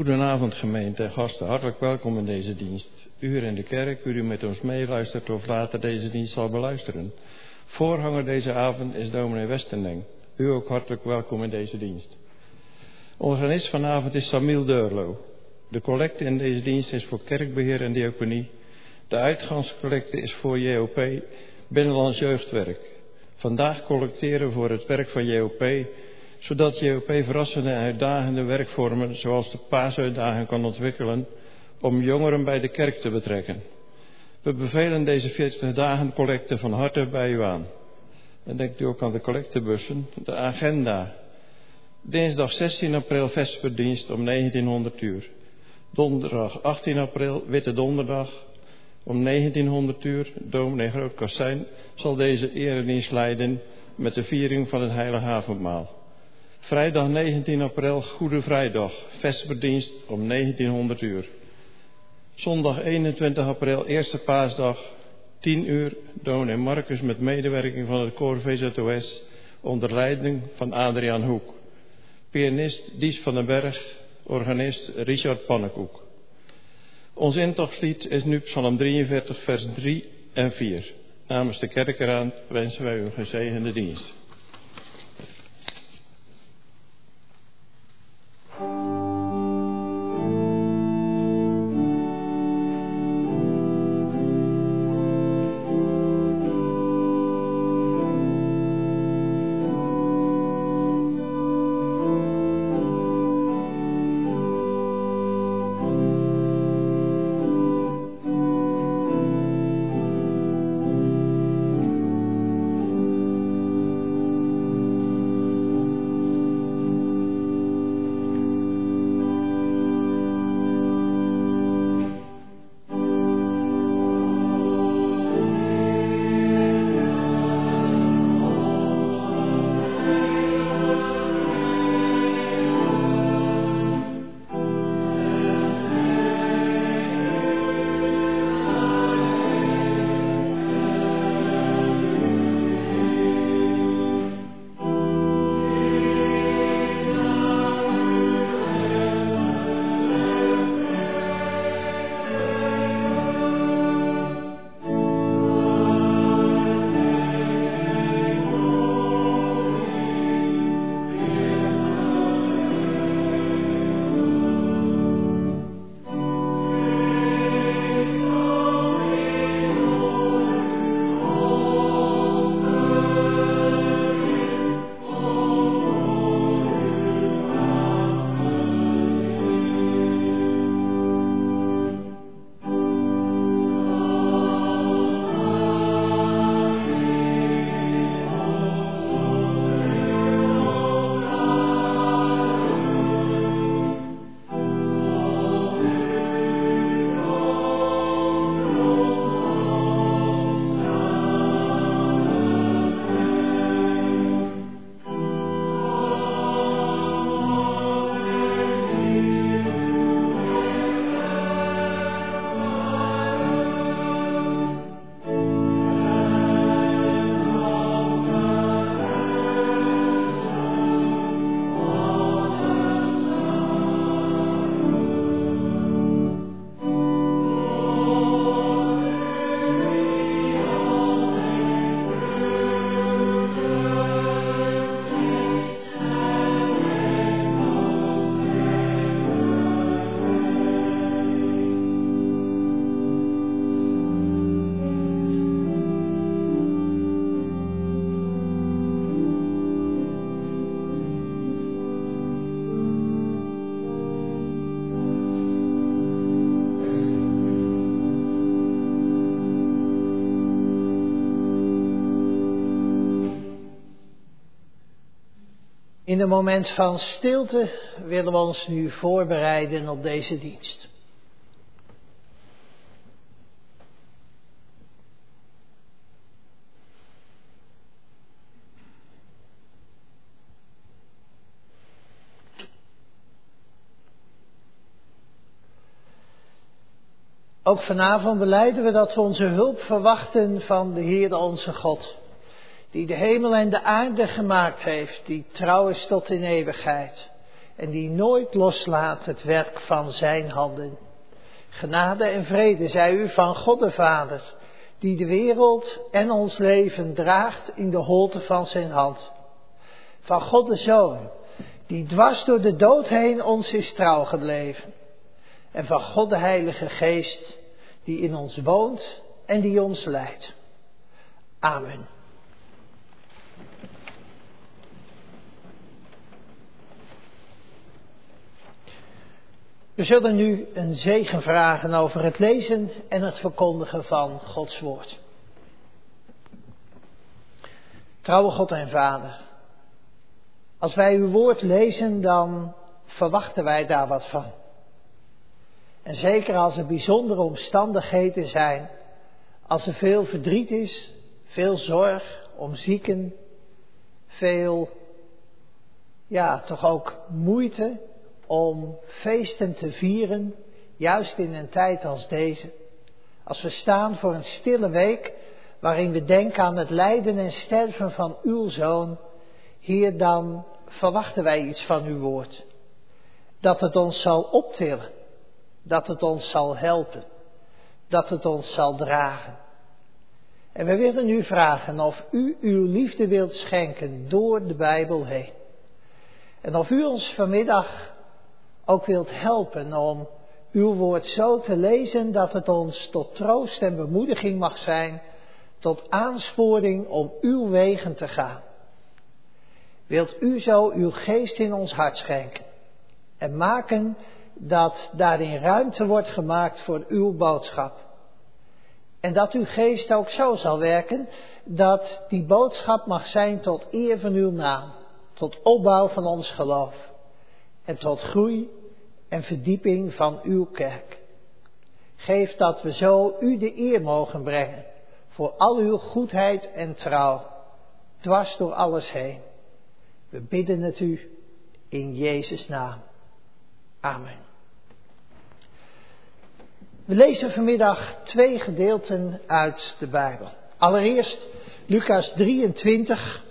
Goedenavond gemeente en gasten, hartelijk welkom in deze dienst. U in de kerk, u die met ons meeluistert of later deze dienst zal beluisteren. Voorhanger deze avond is dominee Westerneng. U ook hartelijk welkom in deze dienst. Organist vanavond is Samiel Deurlo. De collecte in deze dienst is voor kerkbeheer en diaconie. De uitgangscollecte is voor JOP, Binnenlands Jeugdwerk. Vandaag collecteren voor het werk van JOP zodat JOP verrassende en uitdagende werkvormen zoals de paasuitdaging kan ontwikkelen om jongeren bij de kerk te betrekken. We bevelen deze 40 dagen collecte van harte bij u aan. En denkt u ook aan de collectebussen, de agenda. Dinsdag 16 april vesperdienst om 1900 uur. Donderdag 18 april Witte Donderdag om 1900 uur. Dominee Groot Kassijn zal deze eredienst leiden met de viering van het Heilige Avondmaal. Vrijdag 19 april, Goede Vrijdag, vesperdienst om 1900 uur. Zondag 21 april, Eerste Paasdag, 10 uur, dominee Marcus met medewerking van het koor VZOS, onder leiding van Adriaan Hoek. Pianist Dies van den Berg, organist Richard Pannenkoek. Ons intochtslied is nu Psalm 43, vers 3 en 4. Namens de kerkeraad wensen wij u een gezegende dienst. In een moment van stilte willen we ons nu voorbereiden op deze dienst. Ook vanavond beleiden we dat we onze hulp verwachten van de Heer onze God die de hemel en de aarde gemaakt heeft, die trouw is tot in eeuwigheid. en die nooit loslaat het werk van zijn handen. Genade en vrede zij u van God de Vader, die de wereld en ons leven draagt in de holte van zijn hand. Van God de Zoon, die dwars door de dood heen ons is trouw gebleven. En van God de Heilige Geest, die in ons woont en die ons leidt. Amen. We zullen nu een zegen vragen over het lezen en het verkondigen van Gods woord. Trouwe God en Vader, als wij uw woord lezen, dan verwachten wij daar wat van. En zeker als er bijzondere omstandigheden zijn, als er veel verdriet is, veel zorg om zieken, veel, ja, toch ook moeite om feesten te vieren, juist in een tijd als deze. Als we staan voor een stille week waarin we denken aan het lijden en sterven van uw zoon, hier dan verwachten wij iets van uw woord. Dat het ons zal optillen, dat het ons zal helpen, dat het ons zal dragen. En we willen u vragen of u uw liefde wilt schenken door de Bijbel heen. En of u ons vanmiddag ook wilt helpen om uw woord zo te lezen dat het ons tot troost en bemoediging mag zijn, tot aansporing om uw wegen te gaan. Wilt u zo uw geest in ons hart schenken en maken dat daarin ruimte wordt gemaakt voor uw boodschap. En dat uw geest ook zo zal werken dat die boodschap mag zijn tot eer van uw naam, tot opbouw van ons geloof en tot groei en verdieping van uw kerk. Geef dat we zo u de eer mogen brengen voor al uw goedheid en trouw, dwars door alles heen. We bidden het u in Jezus' naam. Amen. We lezen vanmiddag twee gedeelten uit de Bijbel. Allereerst Lucas 23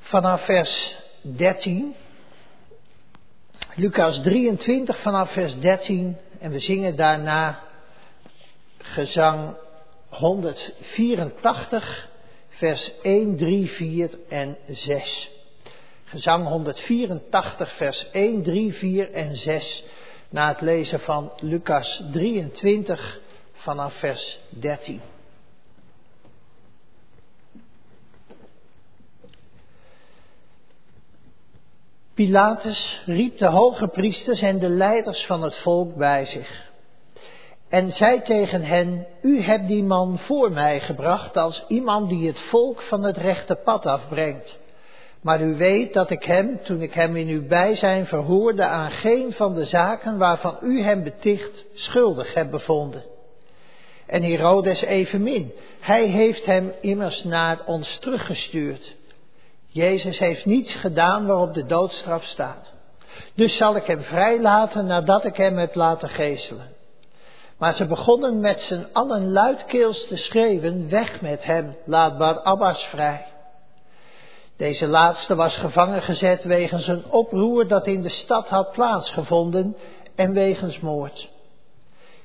vanaf vers 13. Lucas 23 vanaf vers 13 en we zingen daarna gezang 184 vers 1, 3, 4 en 6. Gezang 184 vers 1, 3, 4 en 6 na het lezen van Lucas 23 vanaf vers 13. Pilatus riep de hoge priesters en de leiders van het volk bij zich. En zei tegen hen, u hebt die man voor mij gebracht als iemand die het volk van het rechte pad afbrengt. Maar u weet dat ik hem, toen ik hem in uw bijzijn verhoorde, aan geen van de zaken waarvan u hem beticht, schuldig heb bevonden. En Herodes evenmin, hij heeft hem immers naar ons teruggestuurd. Jezus heeft niets gedaan waarop de doodstraf staat. Dus zal ik hem vrijlaten nadat ik hem heb laten geestelen. Maar ze begonnen met z'n allen luidkeels te schreeuwen, weg met hem, laat Barabbas vrij. Deze laatste was gevangen gezet wegens een oproer dat in de stad had plaatsgevonden en wegens moord.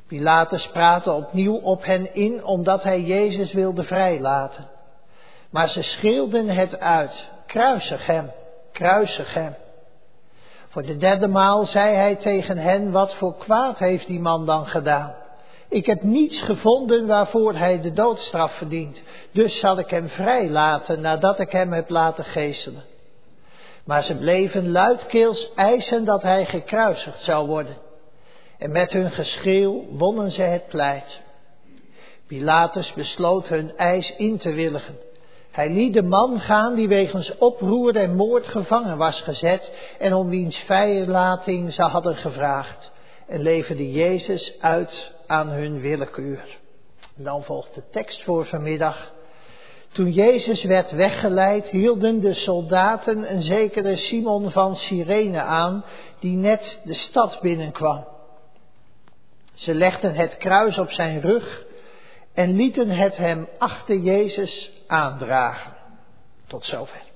Pilatus praatte opnieuw op hen in omdat hij Jezus wilde vrijlaten. Maar ze schreeuwden het uit, kruisig hem, kruisig hem. Voor de derde maal zei hij tegen hen, wat voor kwaad heeft die man dan gedaan? Ik heb niets gevonden waarvoor hij de doodstraf verdient, dus zal ik hem vrijlaten nadat ik hem heb laten geestelen. Maar ze bleven luidkeels eisen dat hij gekruisigd zou worden. En met hun geschreeuw wonnen ze het pleit. Pilatus besloot hun eis in te willigen. Hij liet de man gaan die wegens oproer en moord gevangen was gezet en om wiens vrijlating ze hadden gevraagd. En leverde Jezus uit aan hun willekeur. dan volgt de tekst voor vanmiddag. Toen Jezus werd weggeleid, hielden de soldaten een zekere Simon van Cyrene aan, die net de stad binnenkwam. Ze legden het kruis op zijn rug en lieten het hem achter Jezus aandragen. Tot zover.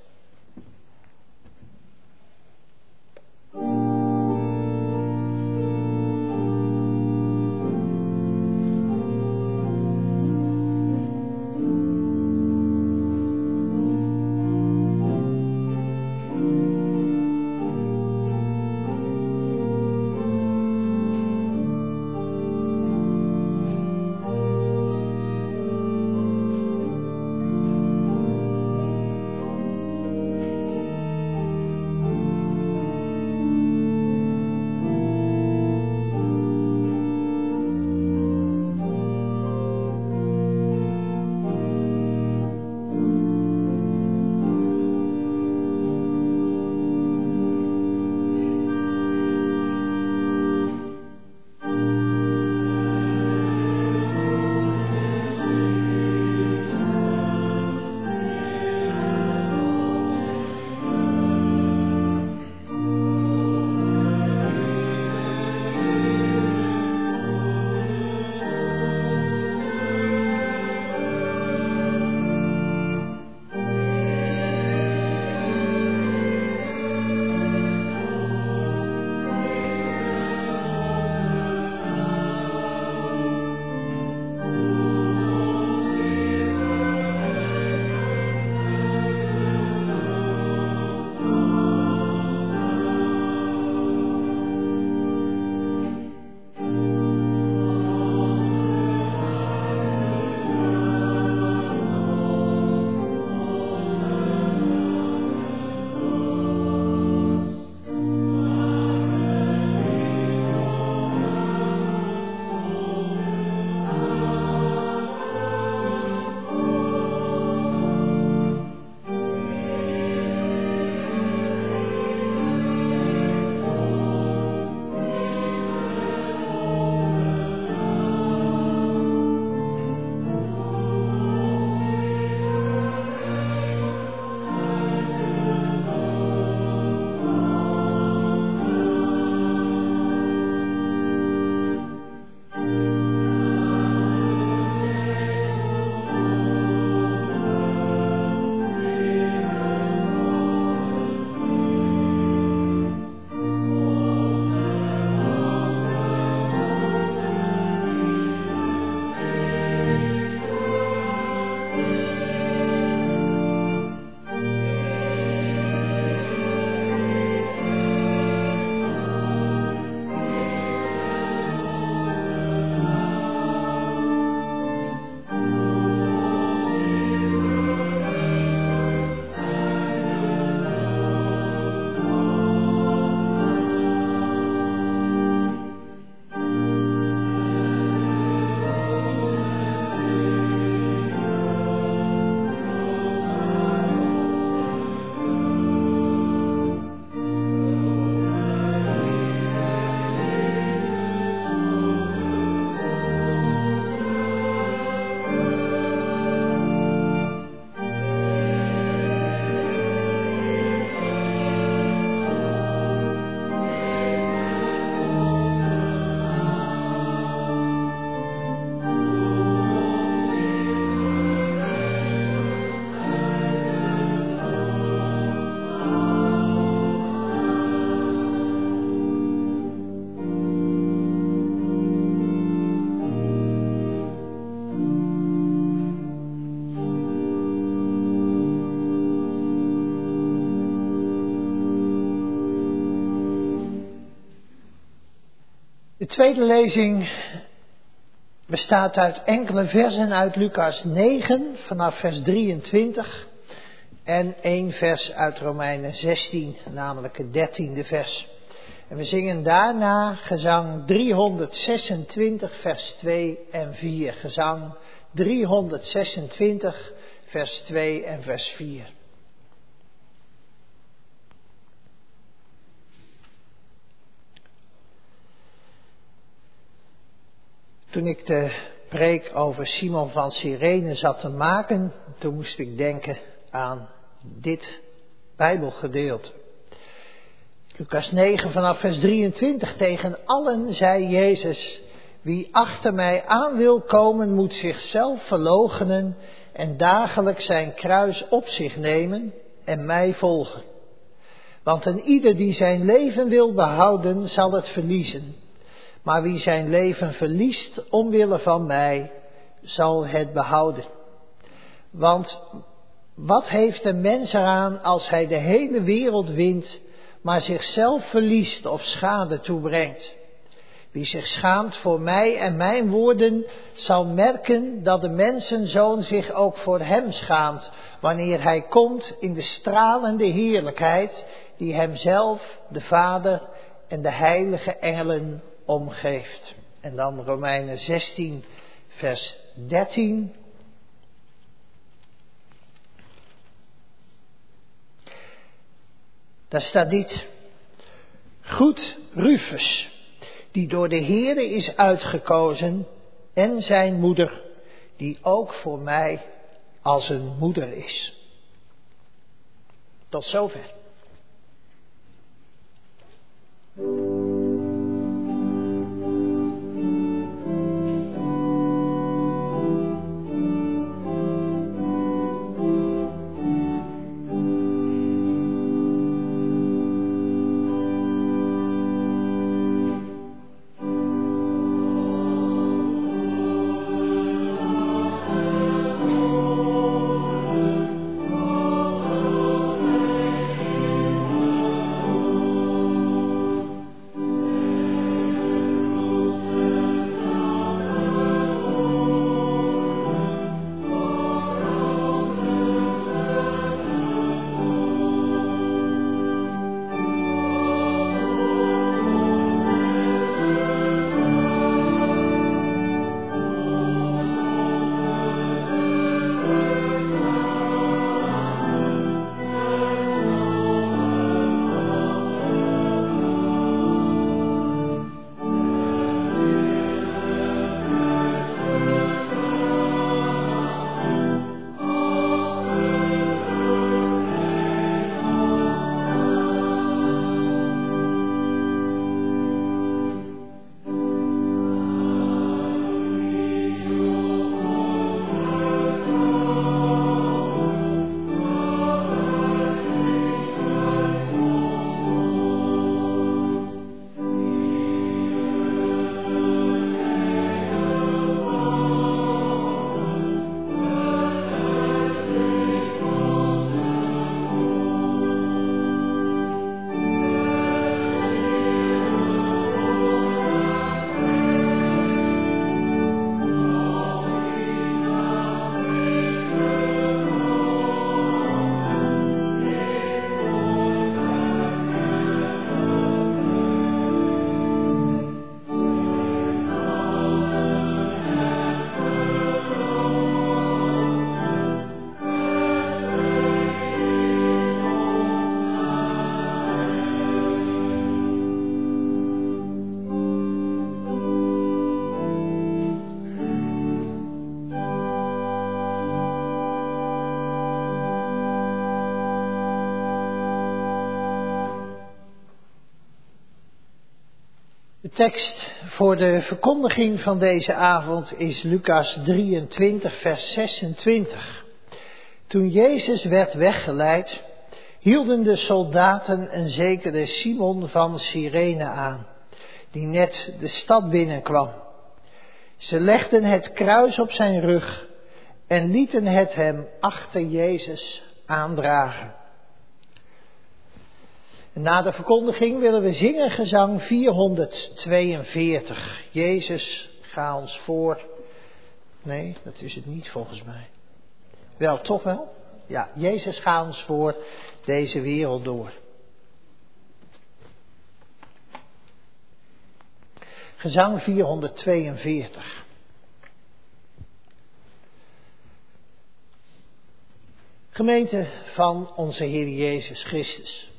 Tweede lezing bestaat uit enkele versen uit Lucas 9 vanaf vers 23 en één vers uit Romeinen 16, namelijk het dertiende vers. En we zingen daarna gezang 326, vers 2 en 4. Gezang 326, vers 2 en vers 4. Toen ik de preek over Simon van Sirene zat te maken, toen moest ik denken aan dit Bijbelgedeelte. Lucas 9 vanaf vers 23. Tegen allen zei Jezus, wie achter mij aan wil komen, moet zichzelf verloochenen en dagelijks zijn kruis op zich nemen en mij volgen. Want een ieder die zijn leven wil behouden, zal het verliezen. Maar wie zijn leven verliest omwille van mij, zal het behouden. Want wat heeft een mens eraan als hij de hele wereld wint, maar zichzelf verliest of schade toebrengt? Wie zich schaamt voor mij en mijn woorden, zal merken dat de mensenzoon zich ook voor hem schaamt, wanneer hij komt in de stralende heerlijkheid die hemzelf, de Vader en de heilige engelen omgeeft. En dan Romeinen 16, vers 13. Daar staat dit. Goed Rufus, die door de Heere is uitgekozen, en zijn moeder, die ook voor mij als een moeder is. Tot zover. Tekst voor de verkondiging van deze avond is Lucas 23, vers 26. Toen Jezus werd weggeleid, hielden de soldaten een zekere Simon van Cyrene aan, die net de stad binnenkwam. Ze legden het kruis op zijn rug en lieten het hem achter Jezus aandragen. Na de verkondiging willen we zingen gezang 442. Jezus, ga ons voor. Nee, dat is het niet volgens mij. Wel, toch wel? Ja, Jezus, ga ons voor deze wereld door. Gezang 442. Gemeente van onze Heer Jezus Christus.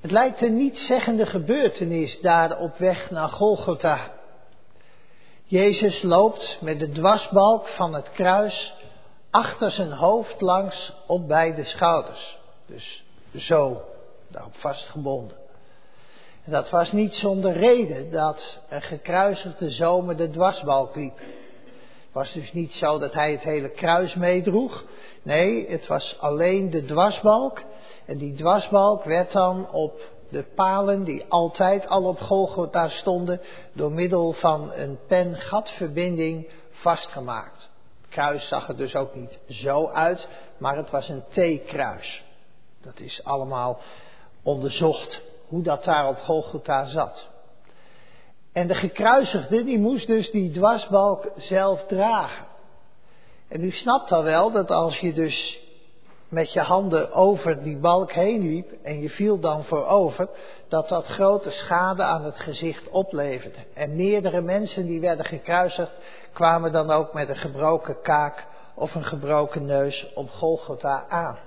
Het lijkt een niet-zeggende gebeurtenis daar op weg naar Golgotha. Jezus loopt met de dwarsbalk van het kruis achter zijn hoofd langs op beide schouders. Dus zo, daarop vastgebonden. En dat was niet zonder reden dat een gekruisigde zomer de dwarsbalk liep. Het was dus niet zo dat hij het hele kruis meedroeg. Nee, het was alleen de dwarsbalk. En die dwarsbalk werd dan op de palen die altijd al op Golgotha stonden, door middel van een pen-gatverbinding vastgemaakt. Het kruis zag er dus ook niet zo uit, maar het was een T-kruis. Dat is allemaal onderzocht, hoe dat daar op Golgotha zat. En de gekruisigde, die moest dus die dwarsbalk zelf dragen. En u snapt al wel dat als je dus met je handen over die balk heen liep en je viel dan voorover, dat dat grote schade aan het gezicht opleverde. En meerdere mensen die werden gekruisigd, kwamen dan ook met een gebroken kaak of een gebroken neus op Golgotha aan.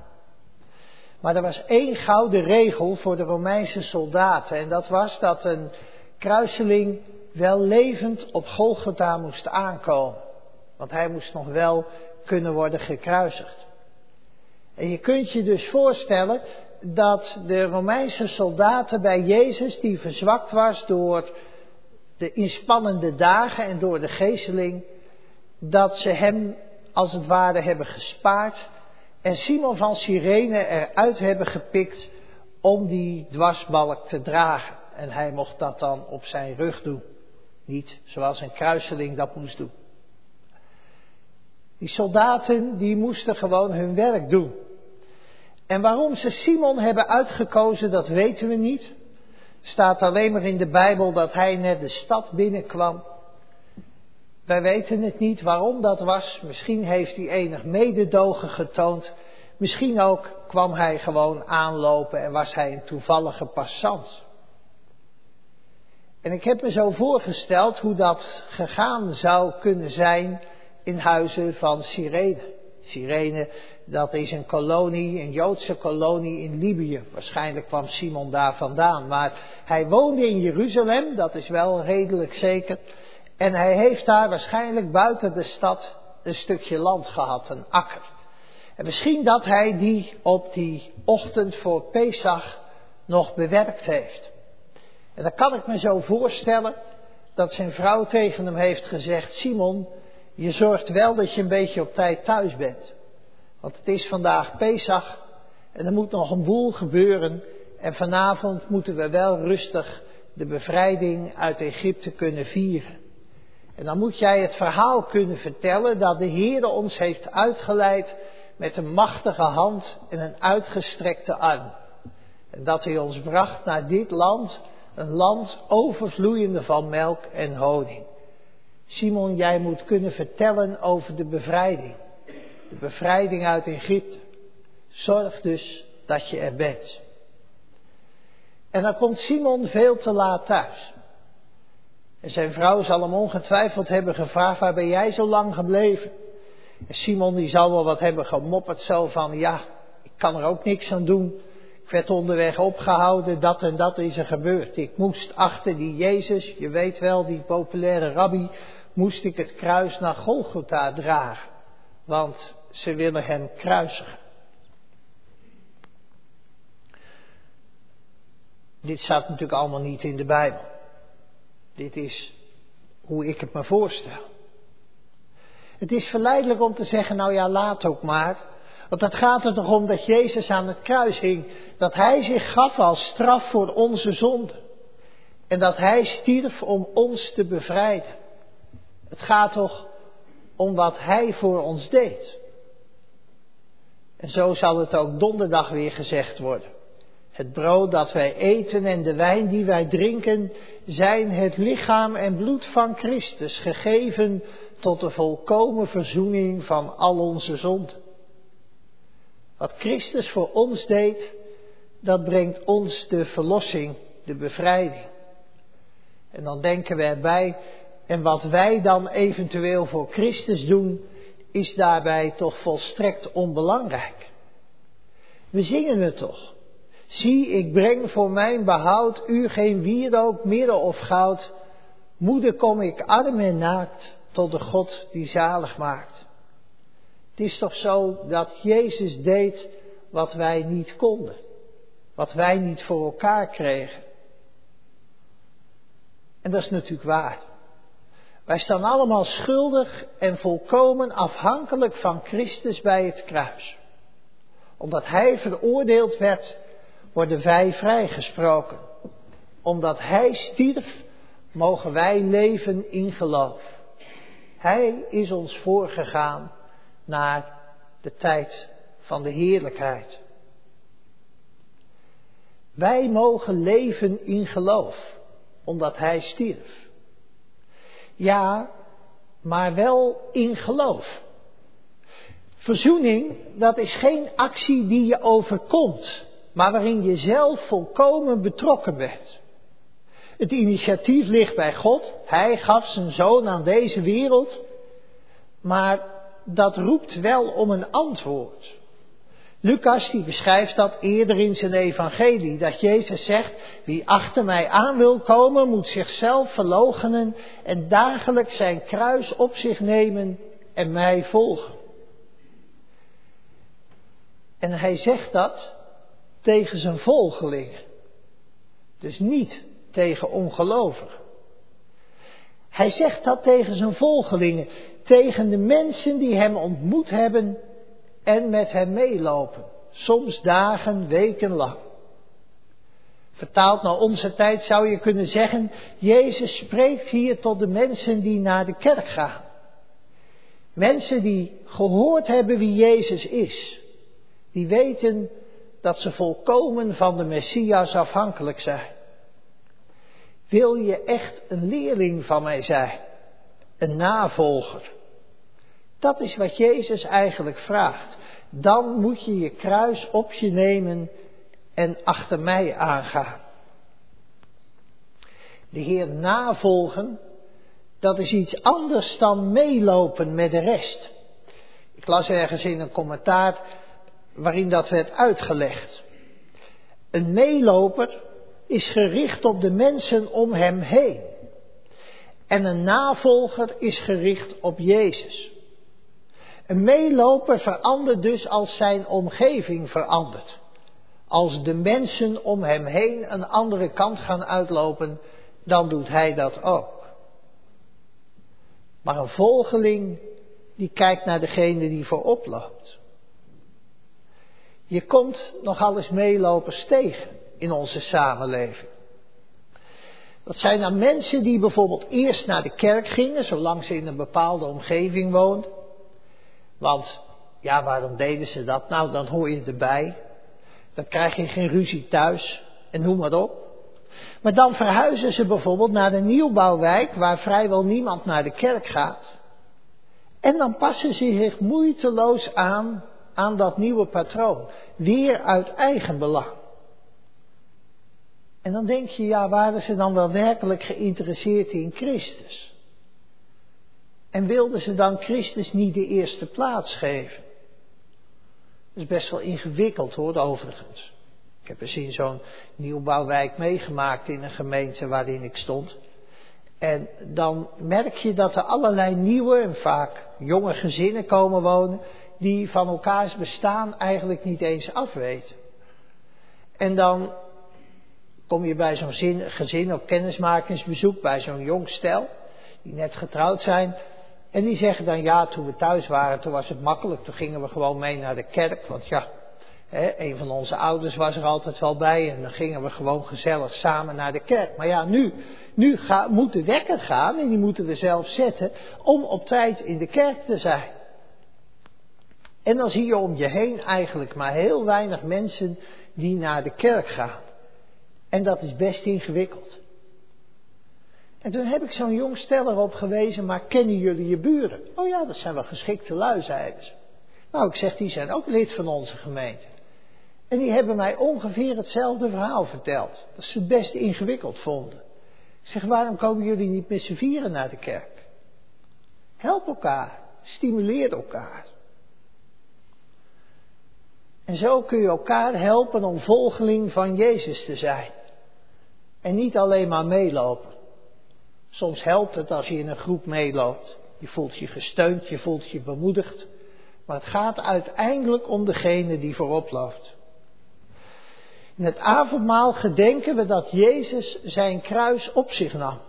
Maar er was één gouden regel voor de Romeinse soldaten en dat was dat een kruiseling wel levend op Golgotha moest aankomen. Want hij moest nog wel kunnen worden gekruisigd. En je kunt je dus voorstellen dat de Romeinse soldaten bij Jezus, die verzwakt was door de inspannende dagen en door de geesteling, dat ze hem als het ware hebben gespaard en Simon van Cyrene eruit hebben gepikt om die dwarsbalk te dragen. En hij mocht dat dan op zijn rug doen. Niet zoals een kruiseling dat moest doen. Die soldaten die moesten gewoon hun werk doen. En waarom ze Simon hebben uitgekozen, dat weten we niet. Staat alleen maar in de Bijbel dat hij net de stad binnenkwam. Wij weten het niet waarom dat was. Misschien heeft hij enig mededogen getoond. Misschien ook kwam hij gewoon aanlopen en was hij een toevallige passant. En ik heb me zo voorgesteld hoe dat gegaan zou kunnen zijn in huizen van Cyrene. Cyrene, dat is een kolonie, een Joodse kolonie in Libië. Waarschijnlijk kwam Simon daar vandaan. Maar hij woonde in Jeruzalem, dat is wel redelijk zeker. En hij heeft daar waarschijnlijk buiten de stad een stukje land gehad, een akker. En misschien dat hij die op die ochtend voor Pesach nog bewerkt heeft. En dan kan ik me zo voorstellen dat zijn vrouw tegen hem heeft gezegd: Simon, je zorgt wel dat je een beetje op tijd thuis bent. Want het is vandaag Pesach en er moet nog een boel gebeuren. En vanavond moeten we wel rustig de bevrijding uit Egypte kunnen vieren. En dan moet jij het verhaal kunnen vertellen dat de Heer ons heeft uitgeleid met een machtige hand en een uitgestrekte arm. En dat hij ons bracht naar dit land, een land overvloeiende van melk en honing. Simon, jij moet kunnen vertellen over de bevrijding. De bevrijding uit Egypte. Zorg dus dat je er bent. En dan komt Simon veel te laat thuis. En zijn vrouw zal hem ongetwijfeld hebben gevraagd, waar ben jij zo lang gebleven? En Simon die zal wel wat hebben gemopperd zo van, ja, ik kan er ook niks aan doen. Ik werd onderweg opgehouden, dat en dat is er gebeurd. Ik moest achter die Jezus, je weet wel, die populaire rabbi, moest ik het kruis naar Golgotha dragen. Want ze willen hem kruisigen. Dit staat natuurlijk allemaal niet in de Bijbel. Dit is hoe ik het me voorstel. Het is verleidelijk om te zeggen, nou ja, laat ook maar. Want het gaat er toch om dat Jezus aan het kruis hing. Dat Hij zich gaf als straf voor onze zonde. En dat Hij stierf om ons te bevrijden. Het gaat toch om wat Hij voor ons deed. En zo zal het ook donderdag weer gezegd worden. Het brood dat wij eten en de wijn die wij drinken zijn het lichaam en bloed van Christus, gegeven tot de volkomen verzoening van al onze zonden. Wat Christus voor ons deed, dat brengt ons de verlossing, de bevrijding. En dan denken we erbij, en wat wij dan eventueel voor Christus doen, is daarbij toch volstrekt onbelangrijk. We zingen het toch. Zie, ik breng voor mijn behoud u geen wierook, midden of goud. Moeder kom ik arm en naakt tot de God die zalig maakt. Het is toch zo dat Jezus deed wat wij niet konden. Wat wij niet voor elkaar kregen. En dat is natuurlijk waar. Wij staan allemaal schuldig en volkomen afhankelijk van Christus bij het kruis. Omdat Hij veroordeeld werd, worden wij vrijgesproken. Omdat Hij stierf, mogen wij leven in geloof. Hij is ons voorgegaan naar de tijd van de heerlijkheid. Wij mogen leven in geloof, omdat Hij stierf. Ja, maar wel in geloof. Verzoening, dat is geen actie die je overkomt, maar waarin je zelf volkomen betrokken bent. Het initiatief ligt bij God. Hij gaf zijn zoon aan deze wereld. Maar dat roept wel om een antwoord. Lucas die beschrijft dat eerder in zijn evangelie, dat Jezus zegt, wie achter mij aan wil komen, moet zichzelf verloochenen en dagelijks zijn kruis op zich nemen en mij volgen. En hij zegt dat tegen zijn volgelingen. Dus niet tegen ongelovigen. Hij zegt dat tegen zijn volgelingen, tegen de mensen die hem ontmoet hebben en met hem meelopen. Soms dagen, weken lang. Vertaald naar onze tijd zou je kunnen zeggen, Jezus spreekt hier tot de mensen die naar de kerk gaan. Mensen die gehoord hebben wie Jezus is. Die weten dat ze volkomen van de Messias afhankelijk zijn. Wil je echt een leerling van mij zijn? Een navolger? Dat is wat Jezus eigenlijk vraagt. Dan moet je je kruis op je nemen en achter mij aangaan. De Heer navolgen, dat is iets anders dan meelopen met de rest. Ik las ergens in een commentaar waarin dat werd uitgelegd. Een meeloper is gericht op de mensen om hem heen. En een navolger is gericht op Jezus. Een meeloper verandert dus als zijn omgeving verandert. Als de mensen om hem heen een andere kant gaan uitlopen, dan doet hij dat ook. Maar een volgeling, die kijkt naar degene die voorop loopt. Je komt nogal eens meelopers tegen in onze samenleving. Dat zijn dan mensen die bijvoorbeeld eerst naar de kerk gingen, zolang ze in een bepaalde omgeving woonden. Want, ja, waarom deden ze dat? Nou, dan hoor je erbij. Dan krijg je geen ruzie thuis en noem maar op. Maar dan verhuizen ze bijvoorbeeld naar de nieuwbouwwijk waar vrijwel niemand naar de kerk gaat. En dan passen ze zich moeiteloos aan aan dat nieuwe patroon. Weer uit eigen belang. En dan denk je, ja, waren ze dan wel werkelijk geïnteresseerd in Christus? En wilden ze dan Christus niet de eerste plaats geven? Dat is best wel ingewikkeld hoor, overigens. Ik heb eens in zo'n nieuwbouwwijk meegemaakt in een gemeente waarin ik stond. En dan merk je dat er allerlei nieuwe en vaak jonge gezinnen komen wonen die van elkaars bestaan eigenlijk niet eens afweten. En dan kom je bij zo'n gezin op kennismakingsbezoek bij zo'n jong stel, die net getrouwd zijn. En die zeggen dan, ja, toen we thuis waren, toen was het makkelijk. Toen gingen we gewoon mee naar de kerk. Want ja, hè, een van onze ouders was er altijd wel bij. En dan gingen we gewoon gezellig samen naar de kerk. Maar ja, nu, nu moet de wekker gaan. En die moeten we zelf zetten. Om op tijd in de kerk te zijn. En dan zie je om je heen eigenlijk maar heel weinig mensen die naar de kerk gaan. En dat is best ingewikkeld. En toen heb ik zo'n jong stel erop gewezen, maar kennen jullie je buren? Oh ja, dat zijn wel geschikte lui, zeiden ze. Nou, ik zeg, die zijn ook lid van onze gemeente. En die hebben mij ongeveer hetzelfde verhaal verteld. Dat ze het best ingewikkeld vonden. Ik zeg, waarom komen jullie niet met z'n vieren naar de kerk? Help elkaar, stimuleer elkaar. En zo kun je elkaar helpen om volgeling van Jezus te zijn. En niet alleen maar meelopen. Soms helpt het als je in een groep meeloopt. Je voelt je gesteund, je voelt je bemoedigd. Maar het gaat uiteindelijk om degene die voorop loopt. In het avondmaal gedenken we dat Jezus zijn kruis op zich nam.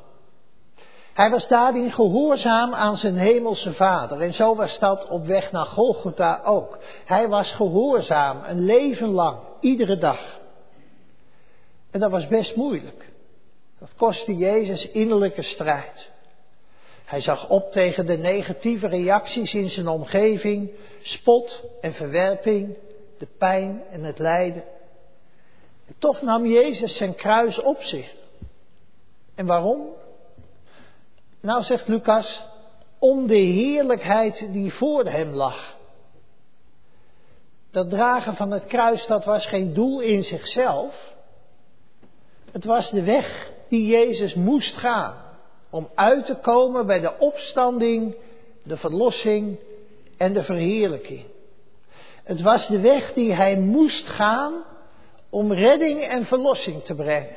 Hij was daarin gehoorzaam aan zijn hemelse vader. En zo was dat op weg naar Golgotha ook. Hij was gehoorzaam een leven lang, iedere dag. En dat was best moeilijk. Dat kostte Jezus innerlijke strijd. Hij zag op tegen de negatieve reacties in zijn omgeving, spot en verwerping, de pijn en het lijden. En toch nam Jezus zijn kruis op zich. En waarom? Nou zegt Lucas, om de heerlijkheid die voor hem lag. Dat dragen van het kruis, dat was geen doel in zichzelf. Het was de weg die Jezus moest gaan om uit te komen bij de opstanding, de verlossing en de verheerlijking. Het was de weg die hij moest gaan om redding en verlossing te brengen.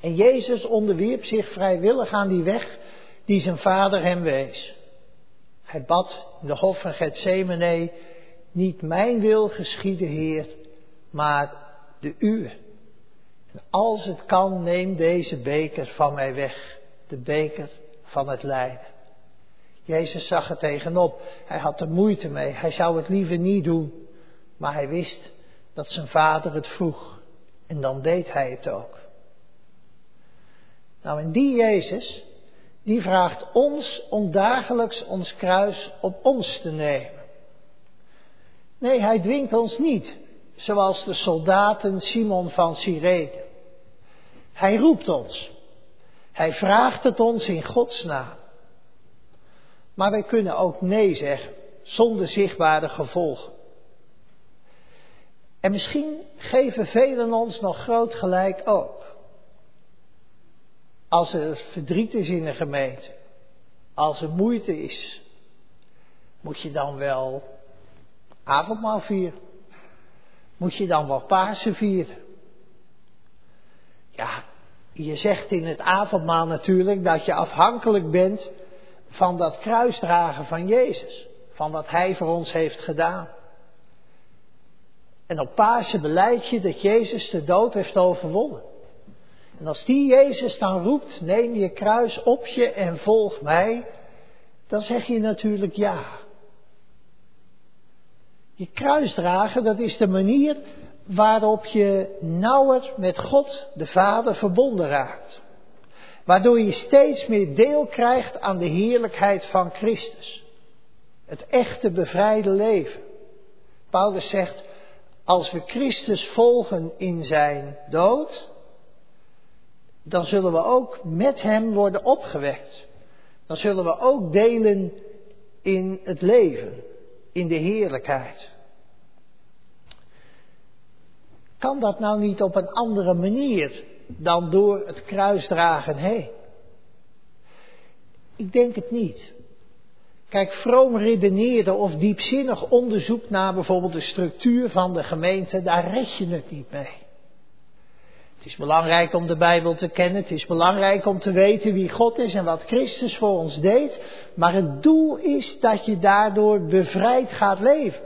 En Jezus onderwierp zich vrijwillig aan die weg die zijn vader hem wees. Hij bad in de hof van Gethsemane, niet mijn wil geschieden, Heer, maar de uwe. Als het kan, neem deze beker van mij weg, de beker van het lijden. Jezus zag er tegenop, hij had er moeite mee, hij zou het liever niet doen, maar hij wist dat zijn vader het vroeg en dan deed hij het ook. Nou, en die Jezus, die vraagt ons om dagelijks ons kruis op ons te nemen. Nee, hij dwingt ons niet, zoals de soldaten Simon van Cyrene. Hij roept ons. Hij vraagt het ons in Gods naam. Maar wij kunnen ook nee zeggen, zonder zichtbare gevolgen. En misschien geven velen ons nog groot gelijk ook. Als er verdriet is in een gemeente, als er moeite is, moet je dan wel avondmaal vieren? Moet je dan wel Pasen vieren? Ja, je zegt in het avondmaal natuurlijk dat je afhankelijk bent van dat kruisdragen van Jezus. Van wat Hij voor ons heeft gedaan. En op Pasen beleid je dat Jezus de dood heeft overwonnen. En als die Jezus dan roept, neem je kruis op je en volg mij, dan zeg je natuurlijk ja. Je kruis dragen, dat is de manier waarop je nauwer met God, de Vader, verbonden raakt. Waardoor je steeds meer deel krijgt aan de heerlijkheid van Christus. Het echte bevrijde leven. Paulus zegt, als we Christus volgen in zijn dood, dan zullen we ook met Hem worden opgewekt. Dan zullen we ook delen in het leven, in de heerlijkheid. Kan dat nou niet op een andere manier dan door het kruisdragen heen? Ik denk het niet. Kijk, vroom redeneren of diepzinnig onderzoek naar bijvoorbeeld de structuur van de gemeente, daar red je het niet mee. Het is belangrijk om de Bijbel te kennen, het is belangrijk om te weten wie God is en wat Christus voor ons deed, maar het doel is dat je daardoor bevrijd gaat leven.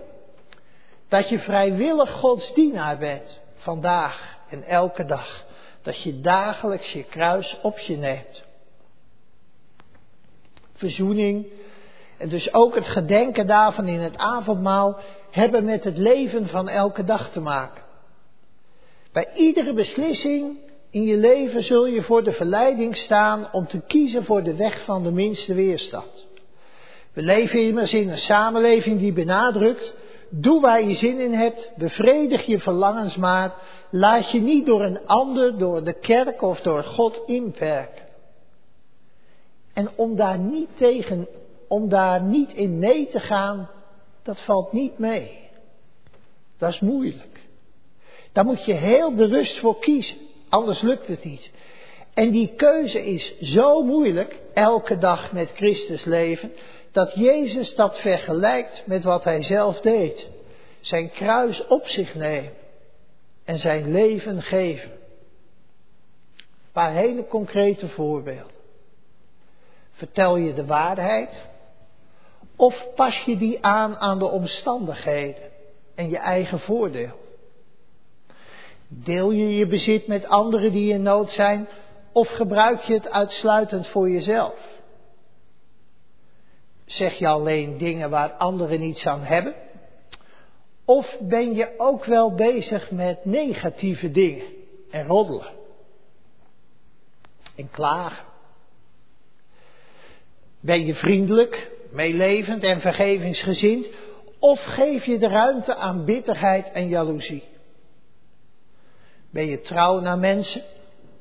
Dat je vrijwillig Gods dienaar bent, vandaag en elke dag. Dat je dagelijks je kruis op je neemt. Verzoening en dus ook het gedenken daarvan in het avondmaal hebben met het leven van elke dag te maken. Bij iedere beslissing in je leven zul je voor de verleiding staan om te kiezen voor de weg van de minste weerstand. We leven immers in een samenleving die benadrukt Doe waar je zin in hebt, bevredig je verlangens maar. Laat je niet door een ander, door de kerk of door God inperken. En om daar niet tegen, om daar niet in mee te gaan, dat valt niet mee. Dat is moeilijk. Daar moet je heel bewust voor kiezen, anders lukt het niet. En die keuze is zo moeilijk, elke dag met Christus leven, dat Jezus dat vergelijkt met wat hij zelf deed. Zijn kruis op zich nemen en zijn leven geven. Een paar hele concrete voorbeelden. Vertel je de waarheid of pas je die aan aan de omstandigheden en je eigen voordeel? Deel je je bezit met anderen die in nood zijn of gebruik je het uitsluitend voor jezelf? Zeg je alleen dingen waar anderen niets aan hebben? Of ben je ook wel bezig met negatieve dingen en roddelen? En klagen? Ben je vriendelijk, meelevend en vergevingsgezind? Of geef je de ruimte aan bitterheid en jaloezie? Ben je trouw naar mensen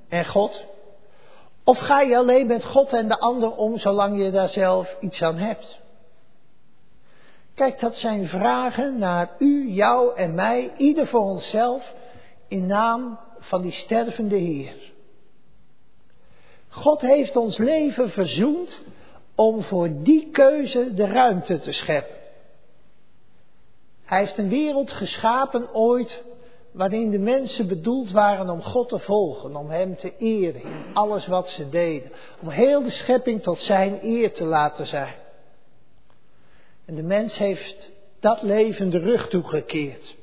en God? Of ga je alleen met God en de ander om zolang je daar zelf iets aan hebt? Kijk, dat zijn vragen naar u, jou en mij, ieder voor onszelf, in naam van die stervende Heer. God heeft ons leven verzoend om voor die keuze de ruimte te scheppen. Hij heeft een wereld geschapen ooit waarin de mensen bedoeld waren om God te volgen, om Hem te eren in alles wat ze deden, om heel de schepping tot Zijn eer te laten zijn. En de mens heeft dat leven de rug toegekeerd,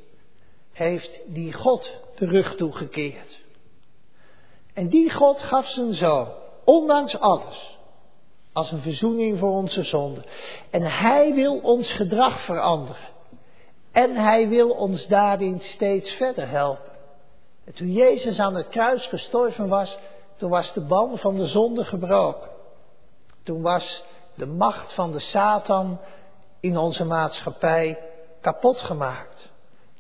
heeft die God de rug toegekeerd. En die God gaf zijn zoon, ondanks alles, als een verzoening voor onze zonden. En Hij wil ons gedrag veranderen. En hij wil ons daarin steeds verder helpen. En toen Jezus aan het kruis gestorven was, toen was de ban van de zonde gebroken. Toen was de macht van de Satan in onze maatschappij kapot gemaakt.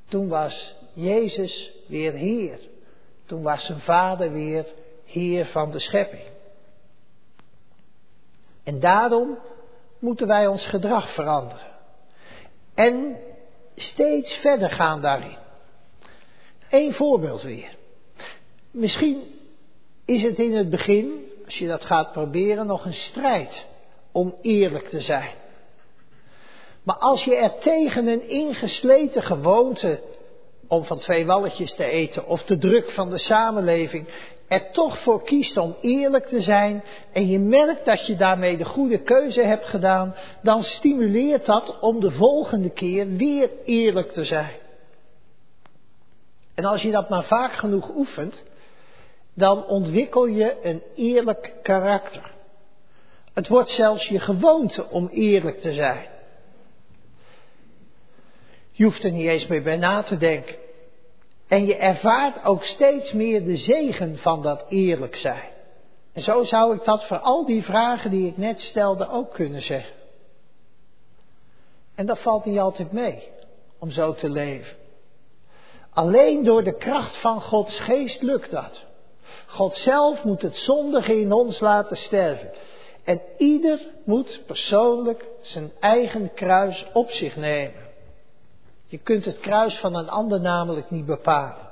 Toen was Jezus weer Heer. Toen was zijn Vader weer Heer van de schepping. En daarom moeten wij ons gedrag veranderen. En steeds verder gaan daarin. Eén voorbeeld weer. Misschien is het in het begin, als je dat gaat proberen, nog een strijd om eerlijk te zijn. Maar als je er tegen een ingesleten gewoonte om van twee walletjes te eten of de druk van de samenleving er toch voor kiest om eerlijk te zijn en je merkt dat je daarmee de goede keuze hebt gedaan, dan stimuleert dat om de volgende keer weer eerlijk te zijn. En als je dat maar vaak genoeg oefent, dan ontwikkel je een eerlijk karakter. Het wordt zelfs je gewoonte om eerlijk te zijn. Je hoeft er niet eens meer bij na te denken. En je ervaart ook steeds meer de zegen van dat eerlijk zijn. En zo zou ik dat voor al die vragen die ik net stelde ook kunnen zeggen. En dat valt niet altijd mee om zo te leven. Alleen door de kracht van Gods geest lukt dat. God zelf moet het zondige in ons laten sterven. En ieder moet persoonlijk zijn eigen kruis op zich nemen. Je kunt het kruis van een ander namelijk niet bepalen.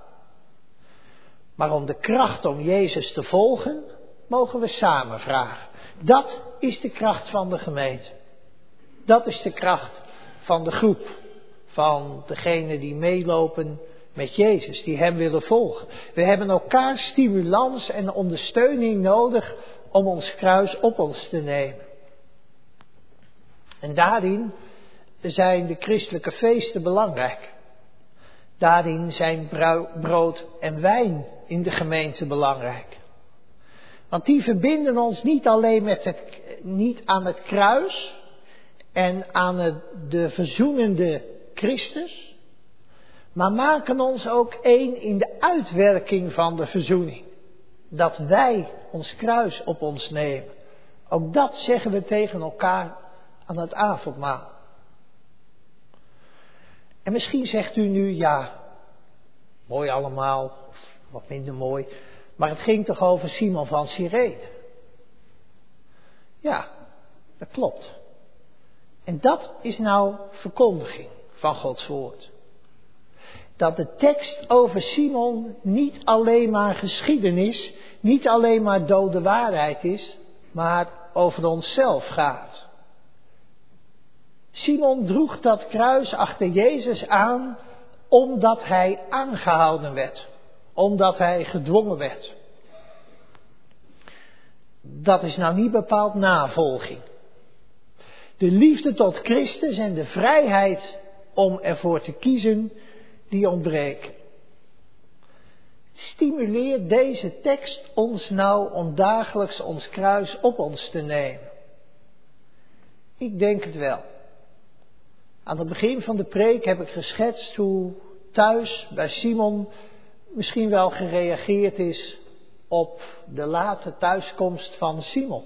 Maar om de kracht om Jezus te volgen, mogen we samen vragen. Dat is de kracht van de gemeente. Dat is de kracht van de groep. Van degenen die meelopen met Jezus, die Hem willen volgen. We hebben elkaar stimulans en ondersteuning nodig om ons kruis op ons te nemen. En daarin zijn de christelijke feesten belangrijk. Daarin zijn brood en wijn in de gemeente belangrijk. Want die verbinden ons niet alleen met het, niet aan het kruis en aan de verzoenende Christus, maar maken ons ook één in de uitwerking van de verzoening. Dat wij ons kruis op ons nemen. Ook dat zeggen we tegen elkaar aan het avondmaal. En misschien zegt u nu, ja, mooi allemaal, of wat minder mooi, maar het ging toch over Simon van Cyrene? Ja, dat klopt. En dat is nou verkondiging van Gods woord. Dat de tekst over Simon niet alleen maar geschiedenis, niet alleen maar dode waarheid is, maar over onszelf gaat. Simon droeg dat kruis achter Jezus aan omdat hij aangehouden werd, omdat hij gedwongen werd. Dat is nou niet bepaald navolging. De liefde tot Christus en de vrijheid om ervoor te kiezen, die ontbreken. Stimuleert deze tekst ons nou om dagelijks ons kruis op ons te nemen? Ik denk het wel. Aan het begin van de preek heb ik geschetst hoe thuis bij Simon misschien wel gereageerd is op de late thuiskomst van Simon.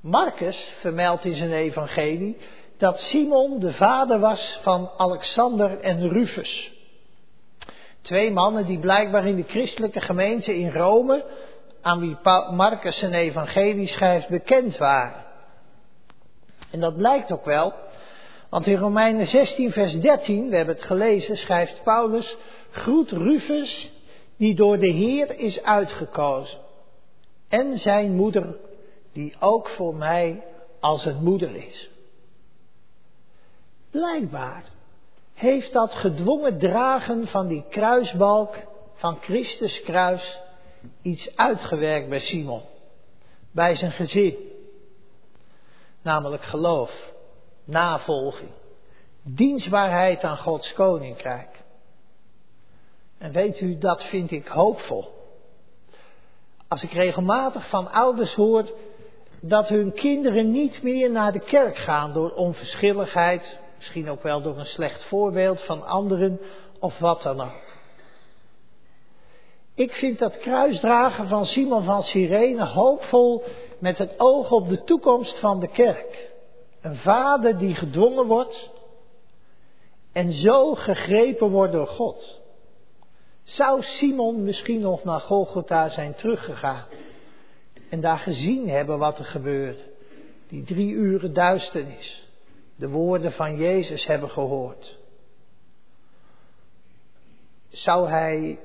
Marcus vermeldt in zijn evangelie dat Simon de vader was van Alexander en Rufus. Twee mannen die blijkbaar in de christelijke gemeente in Rome, aan wie Marcus zijn evangelie schrijft, bekend waren. En dat blijkt ook wel, want in Romeinen 16, vers 13, we hebben het gelezen, schrijft Paulus, groet Rufus, die door de Heer is uitgekozen, en zijn moeder, die ook voor mij als een moeder is. Blijkbaar heeft dat gedwongen dragen van die kruisbalk van Christus kruis iets uitgewerkt bij Simon, bij zijn gezin. Namelijk geloof, navolging, dienstbaarheid aan Gods koninkrijk. En weet u, dat vind ik hoopvol. Als ik regelmatig van ouders hoor dat hun kinderen niet meer naar de kerk gaan door onverschilligheid, misschien ook wel door een slecht voorbeeld van anderen of wat dan ook. Ik vind dat kruisdragen van Simon van Sirene hoopvol met het oog op de toekomst van de kerk. Een vader die gedwongen wordt en zo gegrepen wordt door God. Zou Simon misschien nog naar Golgotha zijn teruggegaan en daar gezien hebben wat er gebeurde? Die drie uren duisternis, de woorden van Jezus hebben gehoord. Zou hij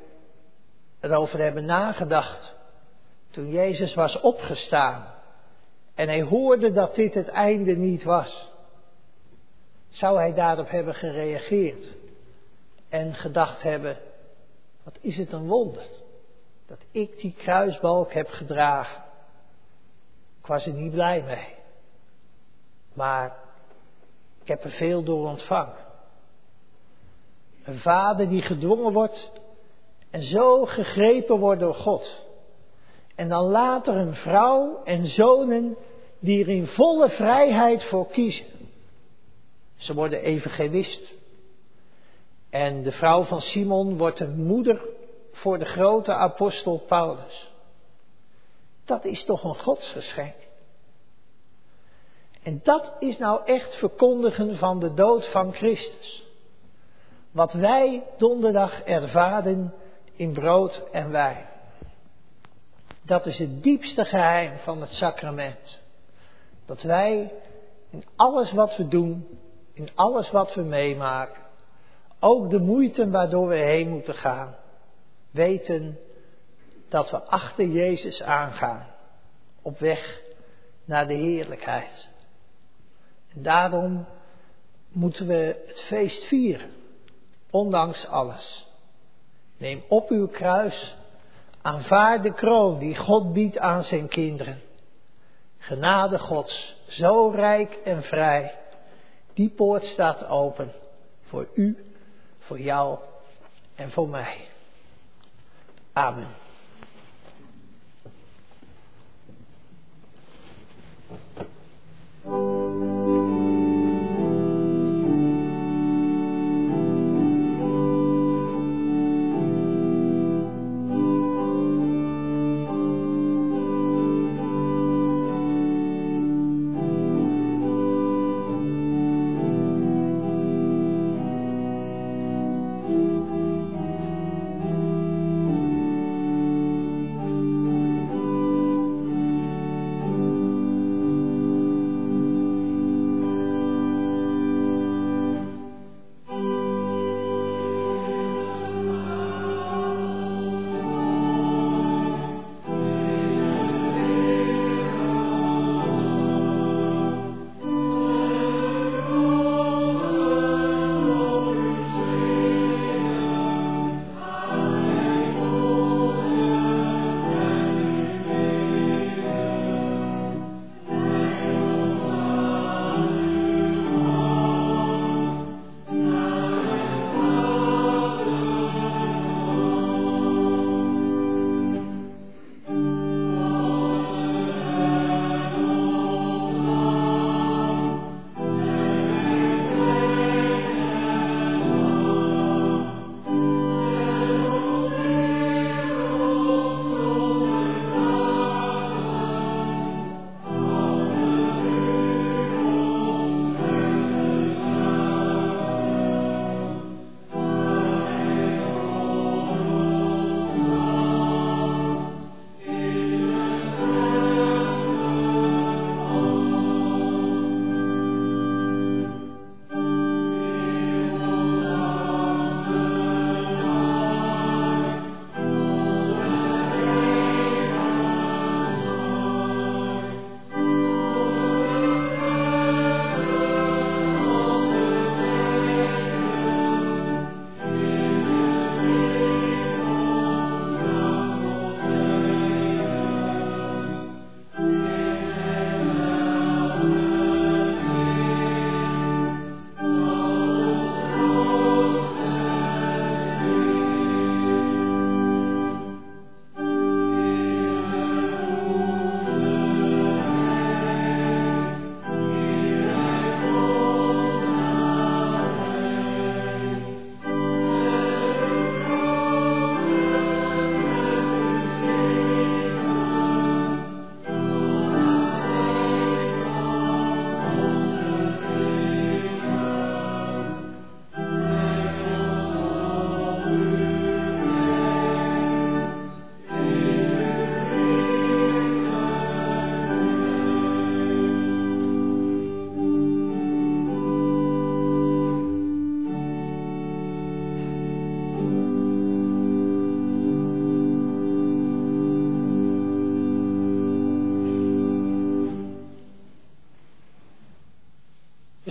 erover hebben nagedacht toen Jezus was opgestaan en hij hoorde dat dit het einde niet was? Zou hij daarop hebben gereageerd en gedacht hebben, wat is het een wonder dat ik die kruisbalk heb gedragen. Ik was er niet blij mee. Maar ik heb er veel door ontvangen. Een vader die gedwongen wordt en zo gegrepen wordt door God. En dan later een vrouw en zonen die er in volle vrijheid voor kiezen. Ze worden evangelist. En de vrouw van Simon wordt een moeder voor de grote apostel Paulus. Dat is toch een godsgeschenk. En dat is nou echt verkondigen van de dood van Christus. Wat wij donderdag ervaren in brood en wijn. Dat is het diepste geheim van het sacrament. Dat wij in alles wat we doen, in alles wat we meemaken, ook de moeite waardoor we heen moeten gaan. Weten dat we achter Jezus aangaan. Op weg naar de heerlijkheid. En daarom moeten we het feest vieren. Ondanks alles. Neem op uw kruis. Aanvaard de kroon die God biedt aan zijn kinderen. Genade Gods, zo rijk en vrij. Die poort staat open voor u voor jou en voor mij. Amen.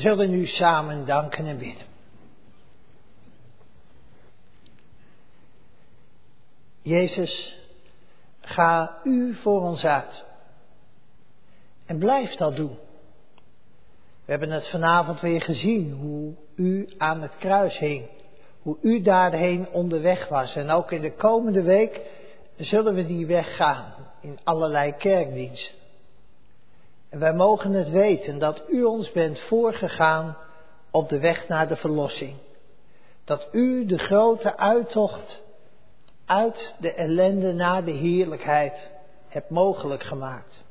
Zullen nu samen danken en bidden. Jezus, ga u voor ons uit. En blijf dat doen. We hebben het vanavond weer gezien hoe u aan het kruis hing. Hoe u daarheen onderweg was. En ook in de komende week zullen we die weg gaan in allerlei kerkdiensten. En wij mogen het weten dat u ons bent voorgegaan op de weg naar de verlossing. Dat u de grote uittocht uit de ellende naar de heerlijkheid hebt mogelijk gemaakt.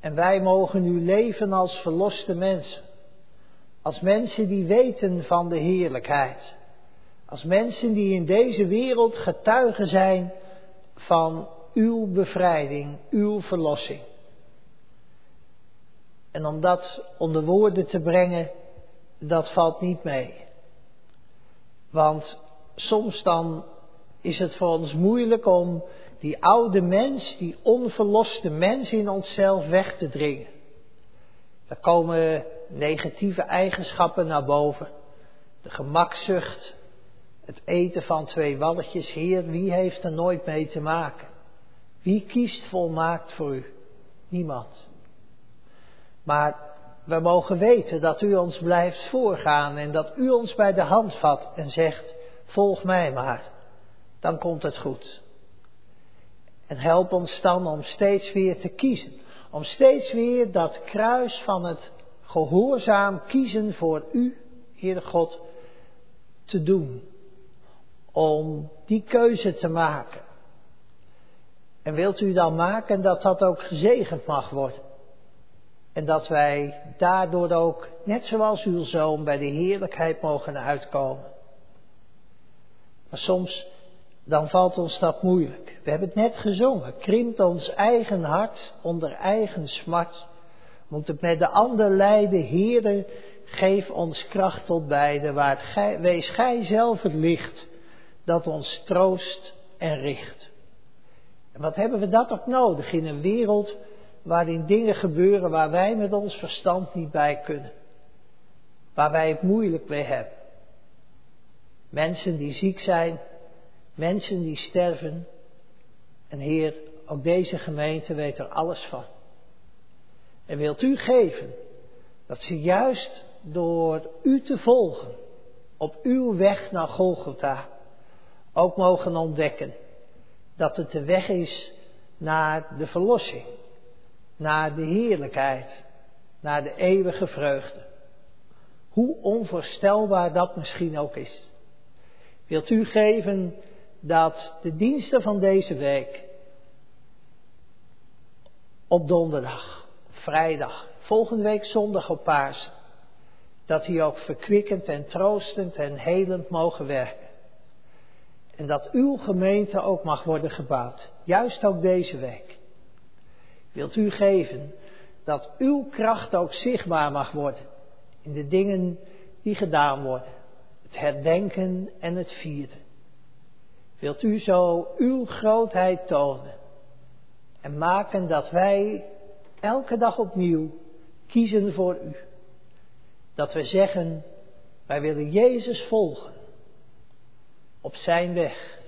En wij mogen nu leven als verloste mensen. Als mensen die weten van de heerlijkheid. Als mensen die in deze wereld getuigen zijn van uw bevrijding, uw verlossing. En om dat onder woorden te brengen, dat valt niet mee. Want soms dan is het voor ons moeilijk om die oude mens, die onverloste mens in onszelf weg te dringen. Er komen negatieve eigenschappen naar boven. De gemakzucht, het eten van twee walletjes. Heer, wie heeft er nooit mee te maken? Wie kiest volmaakt voor u? Niemand. Maar we mogen weten dat u ons blijft voorgaan en dat u ons bij de hand vat en zegt, volg mij maar, dan komt het goed. En help ons dan om steeds weer te kiezen. Om steeds weer dat kruis van het gehoorzaam kiezen voor u, Heere God, te doen. Om die keuze te maken. En wilt u dan maken dat dat ook gezegend mag worden? En dat wij daardoor ook, net zoals uw zoon, bij de heerlijkheid mogen uitkomen. Maar soms, dan valt ons dat moeilijk. We hebben het net gezongen. Krimpt ons eigen hart onder eigen smart. Moet het met de ander lijden, Heere, geef ons kracht tot beide. Waar gij, wees gij zelf het licht dat ons troost en richt. En wat hebben we dat ook nodig in een wereld waarin dingen gebeuren waar wij met ons verstand niet bij kunnen. Waar wij het moeilijk mee hebben. Mensen die ziek zijn, mensen die sterven. En Heer, ook deze gemeente weet er alles van. En wilt u geven dat ze juist door u te volgen op uw weg naar Golgotha ook mogen ontdekken dat het de weg is naar de verlossing naar de heerlijkheid, naar de eeuwige vreugde. Hoe onvoorstelbaar dat misschien ook is. Wilt u geven dat de diensten van deze week op donderdag, vrijdag, volgende week zondag op paas, dat die ook verkwikkend en troostend en helend mogen werken. En dat uw gemeente ook mag worden gebouwd, juist ook deze week wilt u geven dat uw kracht ook zichtbaar mag worden in de dingen die gedaan worden. Het herdenken en het vieren. Wilt u zo uw grootheid tonen en maken dat wij elke dag opnieuw kiezen voor u. Dat we zeggen, wij willen Jezus volgen op zijn weg.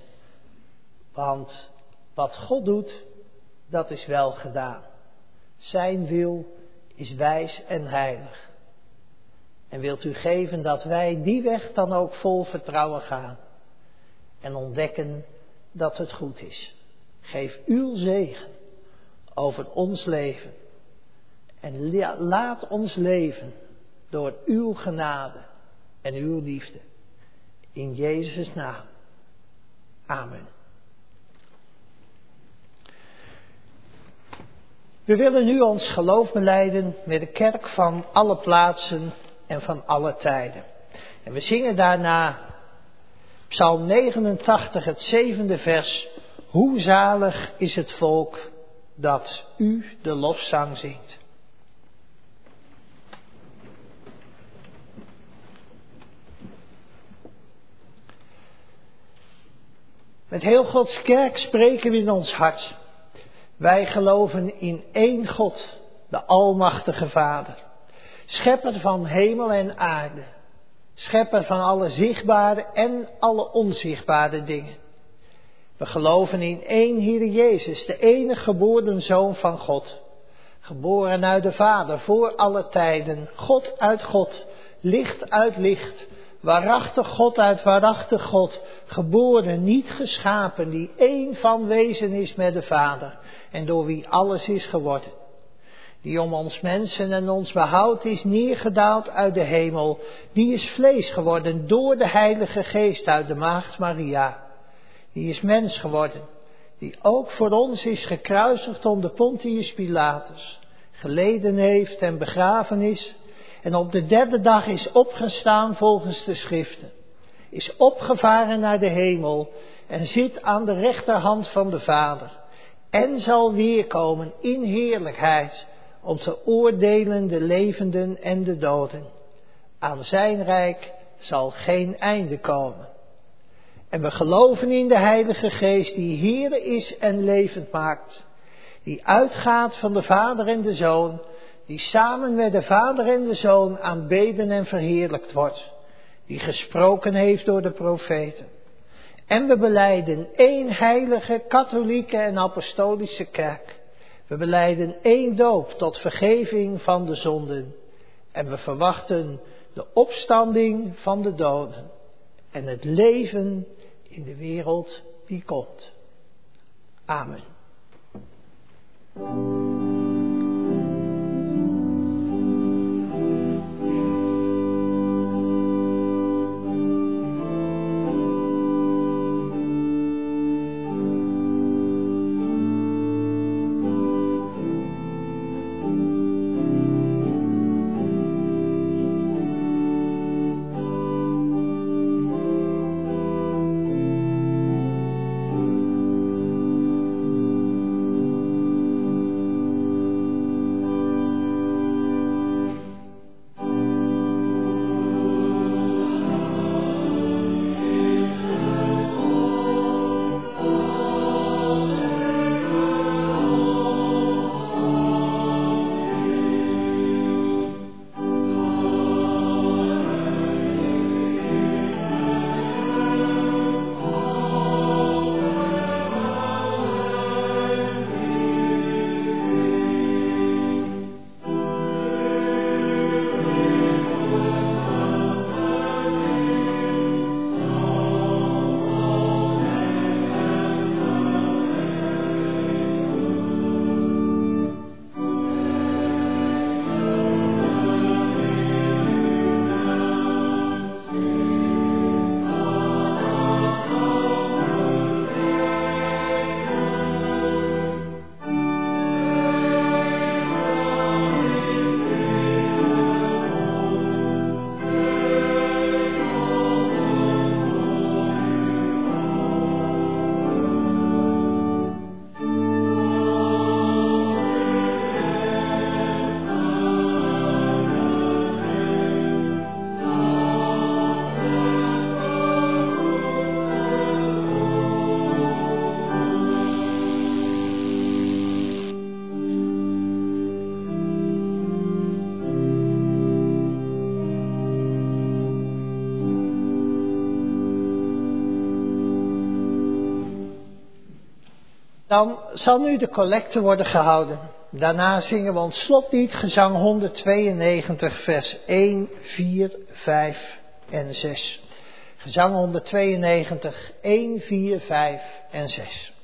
Want wat God doet, dat is wel gedaan. Zijn wil is wijs en heilig. En wilt u geven dat wij die weg dan ook vol vertrouwen gaan en ontdekken dat het goed is. Geef uw zegen over ons leven en laat ons leven door uw genade en uw liefde. In Jezus' naam. Amen. We willen nu ons geloof beleiden met de kerk van alle plaatsen en van alle tijden. En we zingen daarna Psalm 89, het zevende vers. Hoe zalig is het volk dat u de lofzang zingt. Met heel Gods kerk spreken we in ons hart. Wij geloven in één God, de Almachtige Vader, Schepper van hemel en aarde. Schepper van alle zichtbare en alle onzichtbare dingen. We geloven in één Heer Jezus, de enige geboren Zoon van God. Geboren uit de Vader voor alle tijden, God uit God, licht uit licht, waarachtig God uit waarachtig God, geboren, niet geschapen, die één van wezen is met de Vader en door wie alles is geworden. Die om ons mensen en ons behoud is neergedaald uit de hemel, die is vlees geworden door de Heilige Geest uit de Maagd Maria. Die is mens geworden, die ook voor ons is gekruisigd onder Pontius Pilatus, geleden heeft en begraven is, en op de derde dag is opgestaan volgens de schriften, is opgevaren naar de hemel en zit aan de rechterhand van de Vader, en zal weerkomen in heerlijkheid om te oordelen de levenden en de doden. Aan zijn rijk zal geen einde komen. En we geloven in de Heilige Geest die Heere is en levend maakt. Die uitgaat van de Vader en de Zoon. Die samen met de Vader en de Zoon aanbeden en verheerlijkt wordt. Die gesproken heeft door de profeten. En we beleiden één heilige, katholieke en apostolische kerk. We beleiden één doop tot vergeving van de zonden. En we verwachten de opstanding van de doden. En het leven in de wereld die komt. Amen. Dan zal nu de collecte worden gehouden. Daarna zingen we ons slotlied, gezang 192, vers 1, 4, 5 en 6. Gezang 192, 1, 4, 5 en 6.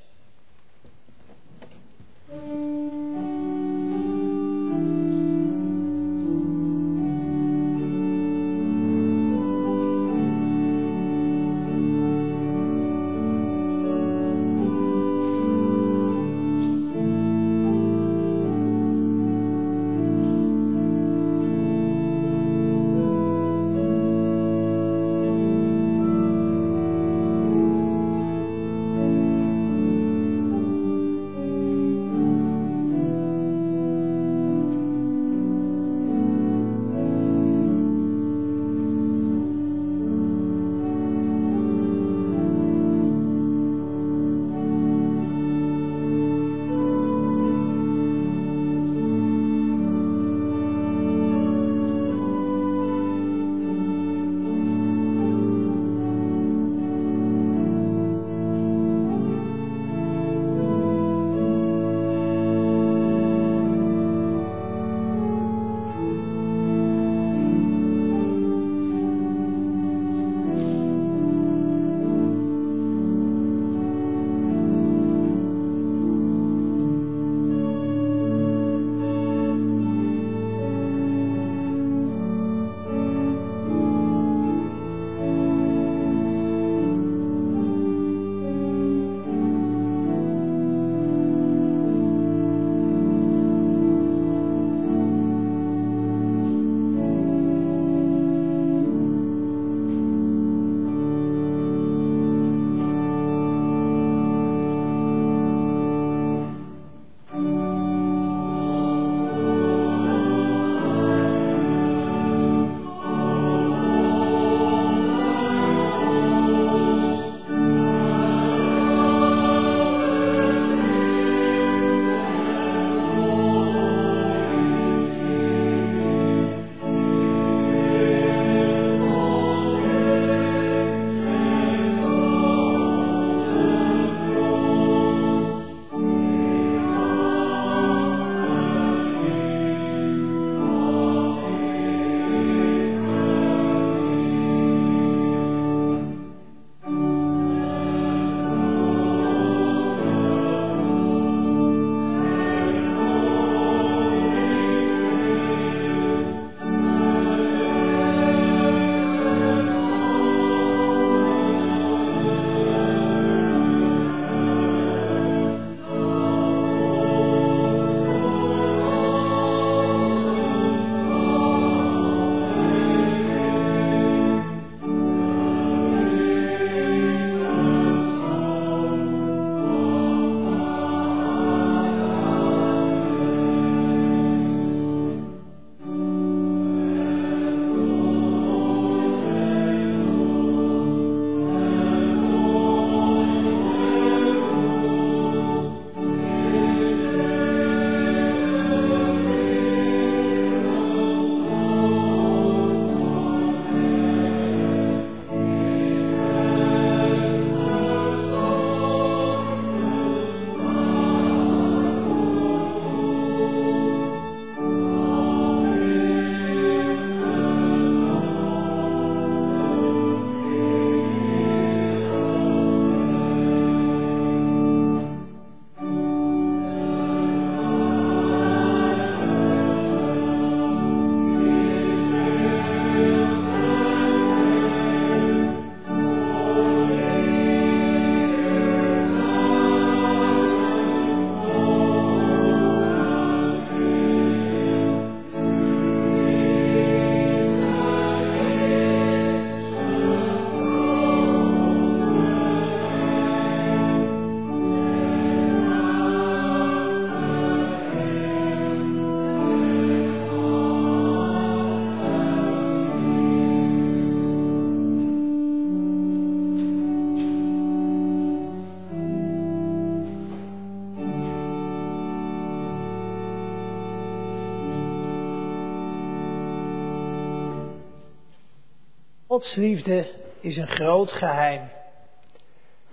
Gods liefde is een groot geheim.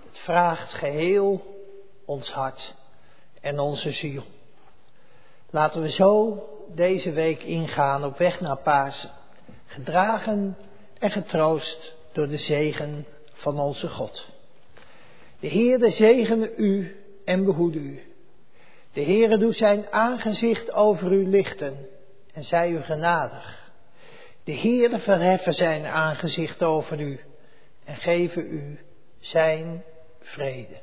Het vraagt geheel ons hart en onze ziel. Laten we zo deze week ingaan op weg naar Pasen, gedragen en getroost door de zegen van onze God. De Heerde zegene u en behoede u. De Heere doet zijn aangezicht over u lichten en zij u genadig. De Heere verheffen zijn aangezicht over u en geven u zijn vrede.